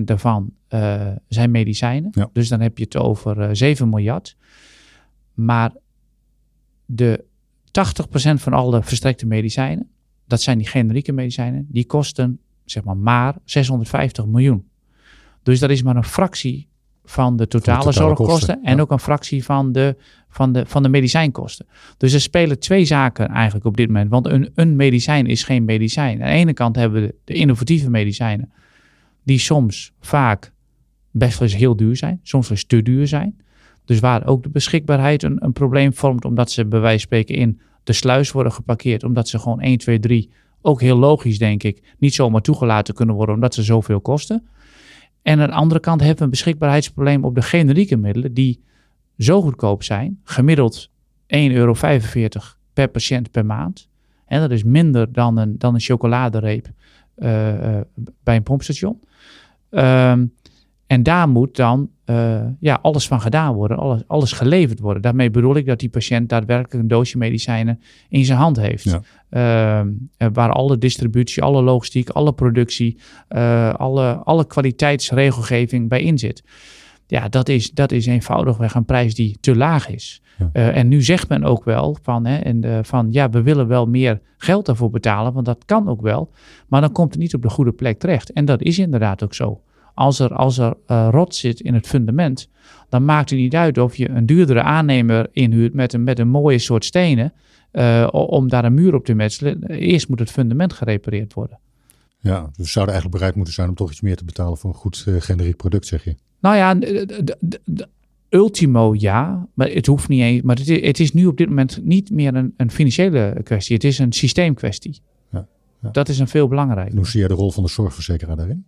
7% daarvan eh, zijn medicijnen. Ja. Dus dan heb je het over eh 7 miljard. Maar de 80% van alle verstrekte medicijnen, dat zijn die generieke medicijnen, die kosten zeg maar maar 650 miljoen. Dus dat is maar een fractie van de totale, totale zorgkosten kosten, en ja. ook een fractie van de, van, de, van de medicijnkosten. Dus er spelen twee zaken eigenlijk op dit moment. Want een, een medicijn is geen medicijn. Aan de ene kant hebben we de, de innovatieve medicijnen, die soms vaak best wel eens heel duur zijn, soms wel eens te duur zijn. Dus waar ook de beschikbaarheid een, een probleem vormt, omdat ze bij wijze van spreken in de sluis worden geparkeerd, omdat ze gewoon 1, 2, 3, ook heel logisch denk ik, niet zomaar toegelaten kunnen worden, omdat ze zoveel kosten. En aan de andere kant hebben we een beschikbaarheidsprobleem op de generieke middelen, die zo goedkoop zijn, gemiddeld 1,45 euro per patiënt per maand. Dat is minder dan een, dan een chocoladereep eh, eh, bij een pompstation. Ehm, en daar moet dan eh, ja, alles van gedaan worden, alles, alles geleverd worden. Daarmee bedoel ik dat die patiënt daadwerkelijk een doosje medicijnen in zijn hand heeft. Ja. Ehm, eh, waar alle distributie, alle logistiek, alle productie, eh, alle, alle kwaliteitsregelgeving bij in zit. Ja, dat is, dat is eenvoudigweg een prijs die te laag is. Ja. En nu zegt men ook wel van, hè, en, van, ja, we willen wel meer geld daarvoor betalen, want dat kan ook wel. Maar dan komt het niet op de goede plek terecht. En dat is inderdaad ook zo. Als er, als er eh, rot zit in het fundament, dan maakt het niet uit of je een duurdere aannemer inhuurt met een, met een mooie soort stenen, eh, om daar een muur op te metselen. Eerst moet het fundament gerepareerd worden. Ja, dus we zouden eigenlijk bereid moeten zijn om toch iets meer te betalen voor een goed eh, generiek product, zeg je. Nou ja, ultimo ja, maar het hoeft niet eens. Maar het is, het is nu op dit moment niet meer een, een financiële kwestie. Het is een systeemkwestie. Ja, ja. Dat is een veel En belangrijker. hoe zie jij de rol van de zorgverzekeraar daarin?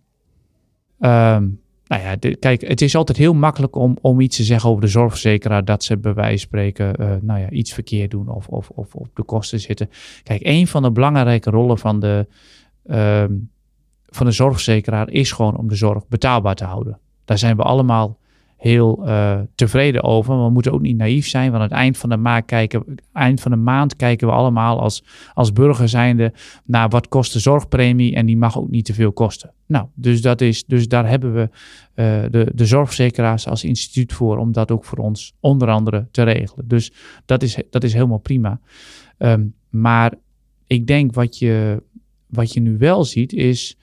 Ehm, nou ja, kijk, het is altijd heel makkelijk om, om iets te zeggen over de zorgverzekeraar dat ze bij wijze van spreken eh, nou ja, iets verkeerd doen of, of, of op de kosten zitten. Kijk, een van de belangrijke rollen van de, ehm, van de zorgverzekeraar is gewoon om de zorg betaalbaar te houden. Daar zijn we allemaal heel uh, tevreden over. Maar we moeten ook niet naïef zijn. Want aan het eind van de maand kijken, eind van de maand kijken we allemaal als, als burger zijnde naar wat kost de zorgpremie. En die mag ook niet te veel kosten. Nou, dus, dat is, dus daar hebben we uh, de, de zorgverzekeraars als instituut voor. Om dat ook voor ons onder andere te regelen. Dus dat is, dat is helemaal prima. Um, maar ik denk wat je, wat je nu wel ziet is.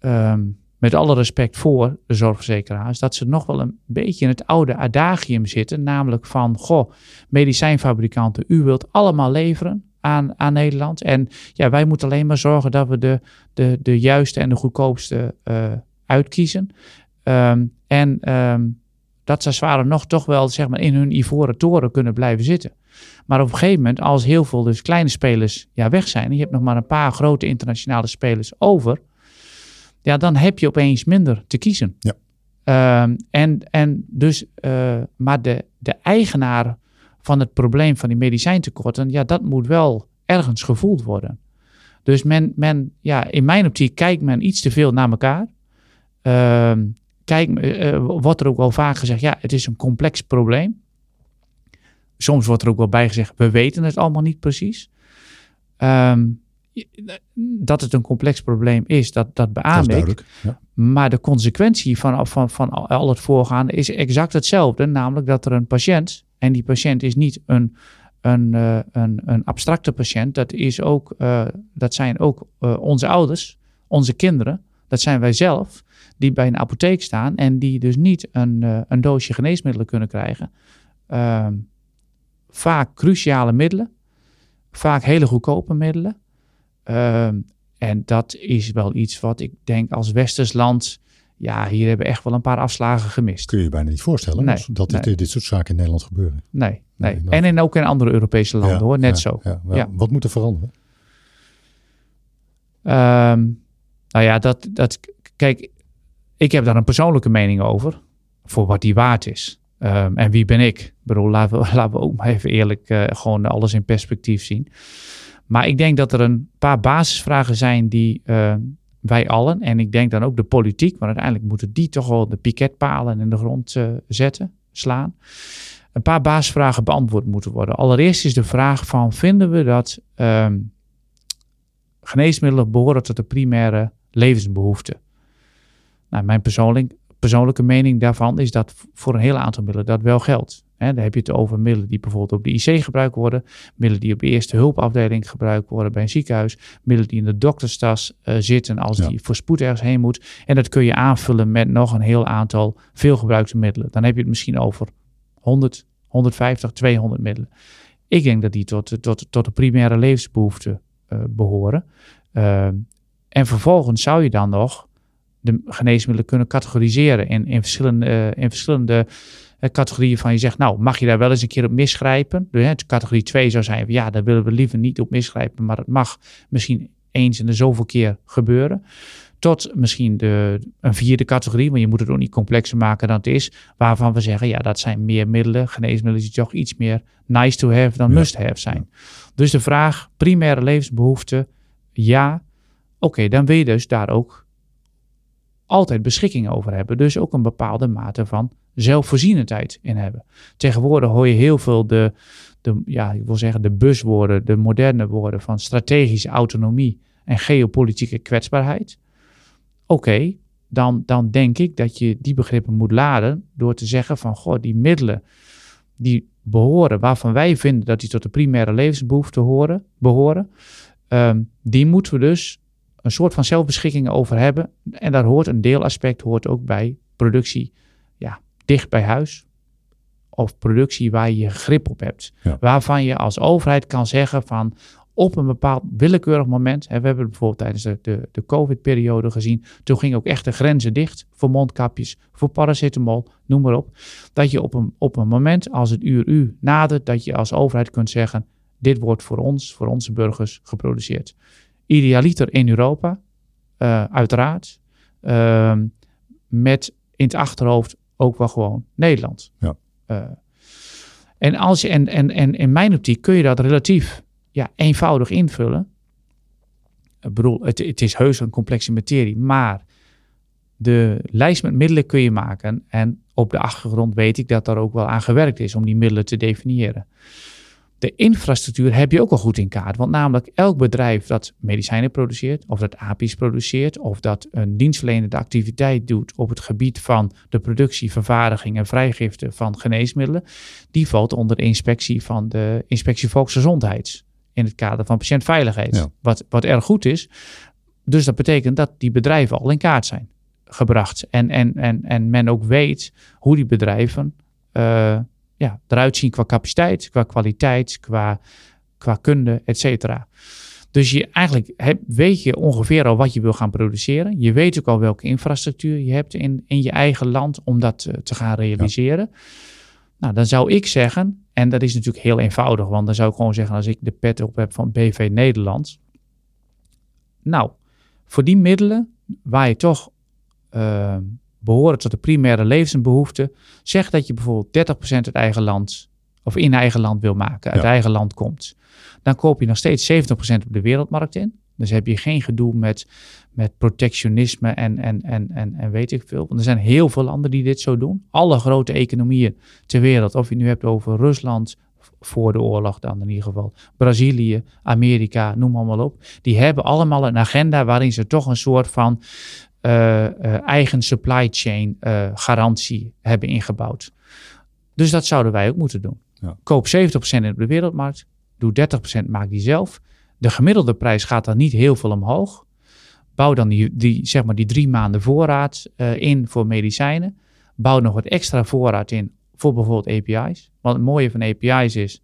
Um, met alle respect voor de zorgverzekeraars, dat ze nog wel een beetje in het oude adagium zitten. Namelijk van, goh, medicijnfabrikanten, u wilt allemaal leveren aan, aan Nederland. En ja, wij moeten alleen maar zorgen dat we de, de, de juiste en de goedkoopste uh, uitkiezen. Um, en um, dat ze zware nog toch wel zeg maar, in hun ivoren toren kunnen blijven zitten. Maar op een gegeven moment, als heel veel dus kleine spelers ja, weg zijn... en je hebt nog maar een paar grote internationale spelers over ja, dan heb je opeens minder te kiezen. Ja. Um, en, en dus, uh, maar de, de eigenaar van het probleem van die medicijntekorten, ja, dat moet wel ergens gevoeld worden. Dus men, men ja, in mijn optiek kijkt men iets te veel naar elkaar. Uh, kijk, uh, wordt er ook wel vaak gezegd, ja, het is een complex probleem. Soms wordt er ook wel bij gezegd, we weten het allemaal niet precies. Um, dat het een complex probleem is, dat, dat beaam ik. Ja. Maar de consequentie van, van, van al het voorgaande is exact hetzelfde. Namelijk dat er een patiënt, en die patiënt is niet een, een, uh, een, een abstracte patiënt, dat, is ook, uh, dat zijn ook uh, onze ouders, onze kinderen, dat zijn wij zelf, die bij een apotheek staan en die dus niet een, een doosje geneesmiddelen kunnen krijgen. Ehm, vaak cruciale middelen, vaak hele goedkope middelen. Um, en dat is wel iets wat ik denk als westers land, ja, hier hebben we echt wel een paar afslagen gemist. Kun je je bijna niet voorstellen nee, dat dit, nee. dit, soort zaken in Nederland gebeuren. Nee, nee. nee en in, ook in andere Europese landen ja, hoor, net ja, zo. Ja, ja. Wat moet er veranderen? Um, nou ja, dat, dat, kijk, ik heb daar een persoonlijke mening over, voor wat die waard is. Um, en wie ben ik? Ik bedoel, laten we, laten we ook maar even eerlijk uh, gewoon alles in perspectief zien. Maar ik denk dat er een paar basisvragen zijn die uh, wij allen, en ik denk dan ook de politiek, maar uiteindelijk moeten die toch wel de piketpalen in de grond uh, zetten, slaan. Een paar basisvragen beantwoord moeten worden. Allereerst is de vraag van, vinden we dat um, geneesmiddelen behoren tot de primaire levensbehoeften? Nou, mijn persoonlijk, persoonlijke mening daarvan is dat voor een heel aantal middelen dat wel geldt. He, dan heb je het over middelen die bijvoorbeeld op de IC gebruikt worden, middelen die op de eerste hulpafdeling gebruikt worden bij een ziekenhuis, middelen die in de dokterstas uh, zitten als ja. die voor spoed ergens heen moet. En dat kun je aanvullen met nog een heel aantal veelgebruikte middelen. Dan heb je het misschien over 100, 150, 200 middelen. Ik denk dat die tot, tot, tot de primaire levensbehoeften uh, behoren. Uh, en vervolgens zou je dan nog de geneesmiddelen kunnen categoriseren in, in verschillende, in verschillende categorieën van je zegt, nou, mag je daar wel eens een keer op misgrijpen? Dus, hè, categorie 2 zou zijn, ja, daar willen we liever niet op misgrijpen, maar het mag misschien eens in de zoveel keer gebeuren. Tot misschien de, een vierde categorie, maar je moet het ook niet complexer maken dan het is, waarvan we zeggen, ja, dat zijn meer middelen, geneesmiddelen die toch iets meer nice to have dan ja. must have zijn. Ja. Dus de vraag, primaire levensbehoeften, ja, oké, okay, dan wil je dus daar ook altijd beschikking over hebben. Dus ook een bepaalde mate van zelfvoorzienendheid in hebben. Tegenwoordig hoor je heel veel de, de, ja, ik wil zeggen de buswoorden, de moderne woorden van strategische autonomie en geopolitieke kwetsbaarheid. Oké, dan, dan denk ik dat je die begrippen moet laden door te zeggen van, goh, die middelen die behoren, waarvan wij vinden dat die tot de primaire levensbehoeften horen, behoren, um, die moeten we dus een soort van zelfbeschikking over hebben. En daar hoort een deelaspect hoort ook bij productie ja, dicht bij huis. Of productie waar je grip op hebt. Ja. Waarvan je als overheid kan zeggen van op een bepaald willekeurig moment. Hè, we hebben het bijvoorbeeld tijdens de, de, de COVID-periode gezien. Toen gingen ook echt de grenzen dicht voor mondkapjes, voor paracetamol, noem maar op. Dat je op een, op een moment als het uur u nadert, dat je als overheid kunt zeggen: dit wordt voor ons, voor onze burgers geproduceerd. Idealiter in Europa, uh, uiteraard. Uh, met in het achterhoofd ook wel gewoon Nederland. Ja. Uh, en, als je, en, en, en in mijn optiek kun je dat relatief ja, eenvoudig invullen. Ik bedoel, het, het is heus een complexe materie, maar de lijst met middelen kun je maken. En op de achtergrond weet ik dat daar ook wel aan gewerkt is om die middelen te definiëren. De infrastructuur heb je ook al goed in kaart. Want namelijk elk bedrijf dat medicijnen produceert, of dat API's produceert, of dat een dienstverlenende activiteit doet op het gebied van de productie, vervaardiging en vrijgifte van geneesmiddelen, die valt onder de inspectie van de Inspectie Volksgezondheid in het kader van patiëntveiligheid. Wat, wat erg goed is. Dus dat betekent dat die bedrijven al in kaart zijn gebracht. En, en, en, en men ook weet hoe die bedrijven uh, ja, eruit zien qua capaciteit, qua kwaliteit, qua, qua kunde, et cetera. Dus je eigenlijk heb, weet je ongeveer al wat je wil gaan produceren. Je weet ook al welke infrastructuur je hebt in, in je eigen land om dat te, te gaan realiseren. Nou, dan zou ik zeggen, en dat is natuurlijk heel eenvoudig, want dan zou ik gewoon zeggen als ik de pet op heb van BV Nederland. Nou, voor die middelen waar je toch uh, behoren tot de primaire levensbehoeften, zeg dat je bijvoorbeeld 30% uit eigen land of in eigen land wil maken, uit eigen land komt. Dan koop je nog steeds 70% op de wereldmarkt in. Dus heb je geen gedoe met, met protectionisme en, en, en, en, en weet ik veel. Want er zijn heel veel landen die dit zo doen. Alle grote economieën ter wereld, of je nu hebt over Rusland, voor de oorlog dan in ieder geval. Brazilië, Amerika, noem allemaal op. Die hebben allemaal een agenda waarin ze toch een soort van eigen supply chain uh, garantie hebben ingebouwd. Dus dat zouden wij ook moeten doen. Ja. Koop 70% in de wereldmarkt, doe 30% maak die zelf. De gemiddelde prijs gaat dan niet heel veel omhoog. Bouw dan die, die, zeg maar die drie maanden voorraad in voor medicijnen. Bouw nog wat extra voorraad in voor bijvoorbeeld API's. Want het mooie van API's is,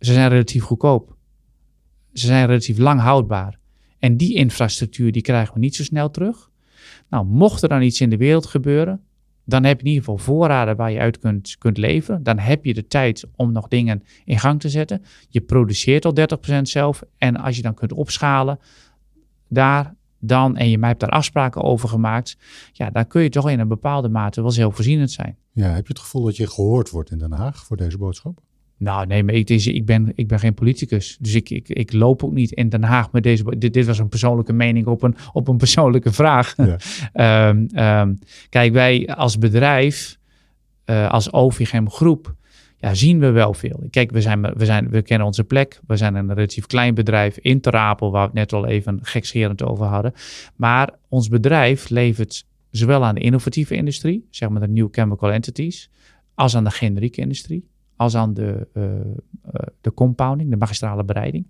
ze zijn relatief goedkoop. Ze zijn relatief lang houdbaar. En die infrastructuur die krijgen we niet zo snel terug. Nou, mocht er dan iets in de wereld gebeuren, dan heb je in ieder geval voorraden waar je uit kunt, kunt leveren. Dan heb je de tijd om nog dingen in gang te zetten. Je produceert al 30% zelf. En als je dan kunt opschalen, daar dan, en je hebt daar afspraken over gemaakt, ja, dan kun je toch in een bepaalde mate wel zelfvoorzienend zijn. Ja, heb je het gevoel dat je gehoord wordt in Den Haag voor deze boodschap? Nou, nee, maar ik, ik, ben, ik ben geen politicus. Dus ik, ik, ik loop ook niet in Den Haag met deze. Dit, dit was een persoonlijke mening op een, op een persoonlijke vraag. Ja. um, kijk, wij als bedrijf, uh, als OVGM groep, ja, zien we wel veel. Kijk, we, zijn, we, zijn, we kennen onze plek. We zijn een relatief klein bedrijf in Terapel, waar we het net al even gekscherend over hadden. Maar ons bedrijf levert zowel aan de innovatieve industrie, zeg maar de new chemical entities, als aan de generieke industrie als aan de, uh, de compounding, de magistrale bereiding.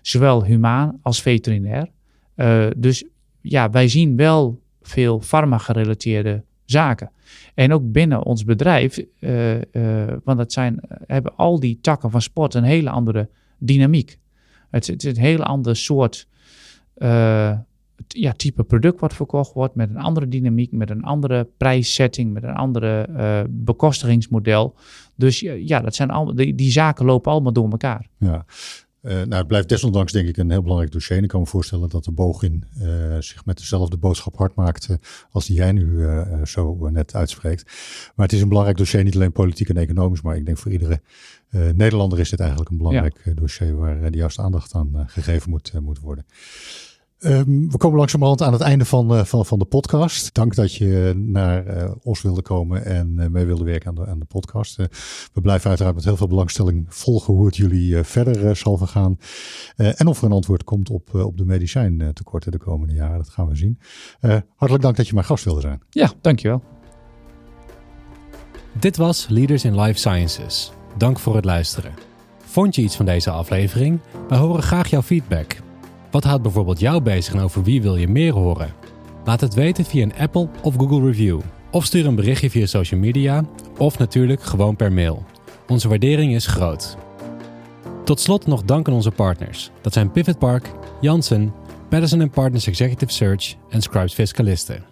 Zowel humaan als veterinair. Uh, dus ja, wij zien wel veel farma-gerelateerde zaken. En ook binnen ons bedrijf, want het zijn, hebben al die takken van sport een hele andere dynamiek. Het, het is een hele ander soort ja, type product wat verkocht wordt, met een andere dynamiek, met een andere prijssetting, met een andere uh, bekostigingsmodel. Dus ja, dat zijn allemaal, die, die zaken lopen allemaal door elkaar. Ja. Uh, nou, het blijft desondanks denk ik een heel belangrijk dossier. En ik kan me voorstellen dat de Bogin uh, zich met dezelfde boodschap hard maakt als die jij nu zo net uitspreekt. Maar het is een belangrijk dossier, niet alleen politiek en economisch, maar ik denk voor iedere Nederlander is dit eigenlijk een belangrijk dossier waar de juiste aandacht aan gegeven moet, moet worden. Um, we komen langzamerhand aan het einde van, uh, van, van de podcast. Dank dat je naar uh, Os wilde komen en uh, mee wilde werken aan de, aan de podcast. we blijven uiteraard met heel veel belangstelling volgen hoe het jullie verder zal vergaan. en of er een antwoord komt op, op de medicijntekorten de komende jaren. Dat gaan we zien. hartelijk dank dat je mijn gast wilde zijn. Ja, dankjewel. Dit was Leaders in Life Sciences. Dank voor het luisteren. Vond je iets van deze aflevering? We horen graag jouw feedback. Wat houdt bijvoorbeeld jou bezig en over wie wil je meer horen? Laat het weten via een Apple of Google review. Of stuur een berichtje via social media of natuurlijk gewoon per mail. Onze waardering is groot. Tot slot nog dank aan onze partners. Dat zijn Pivot Park, Janssen, Patterson Partners Executive Search en Scribes Fiscalisten.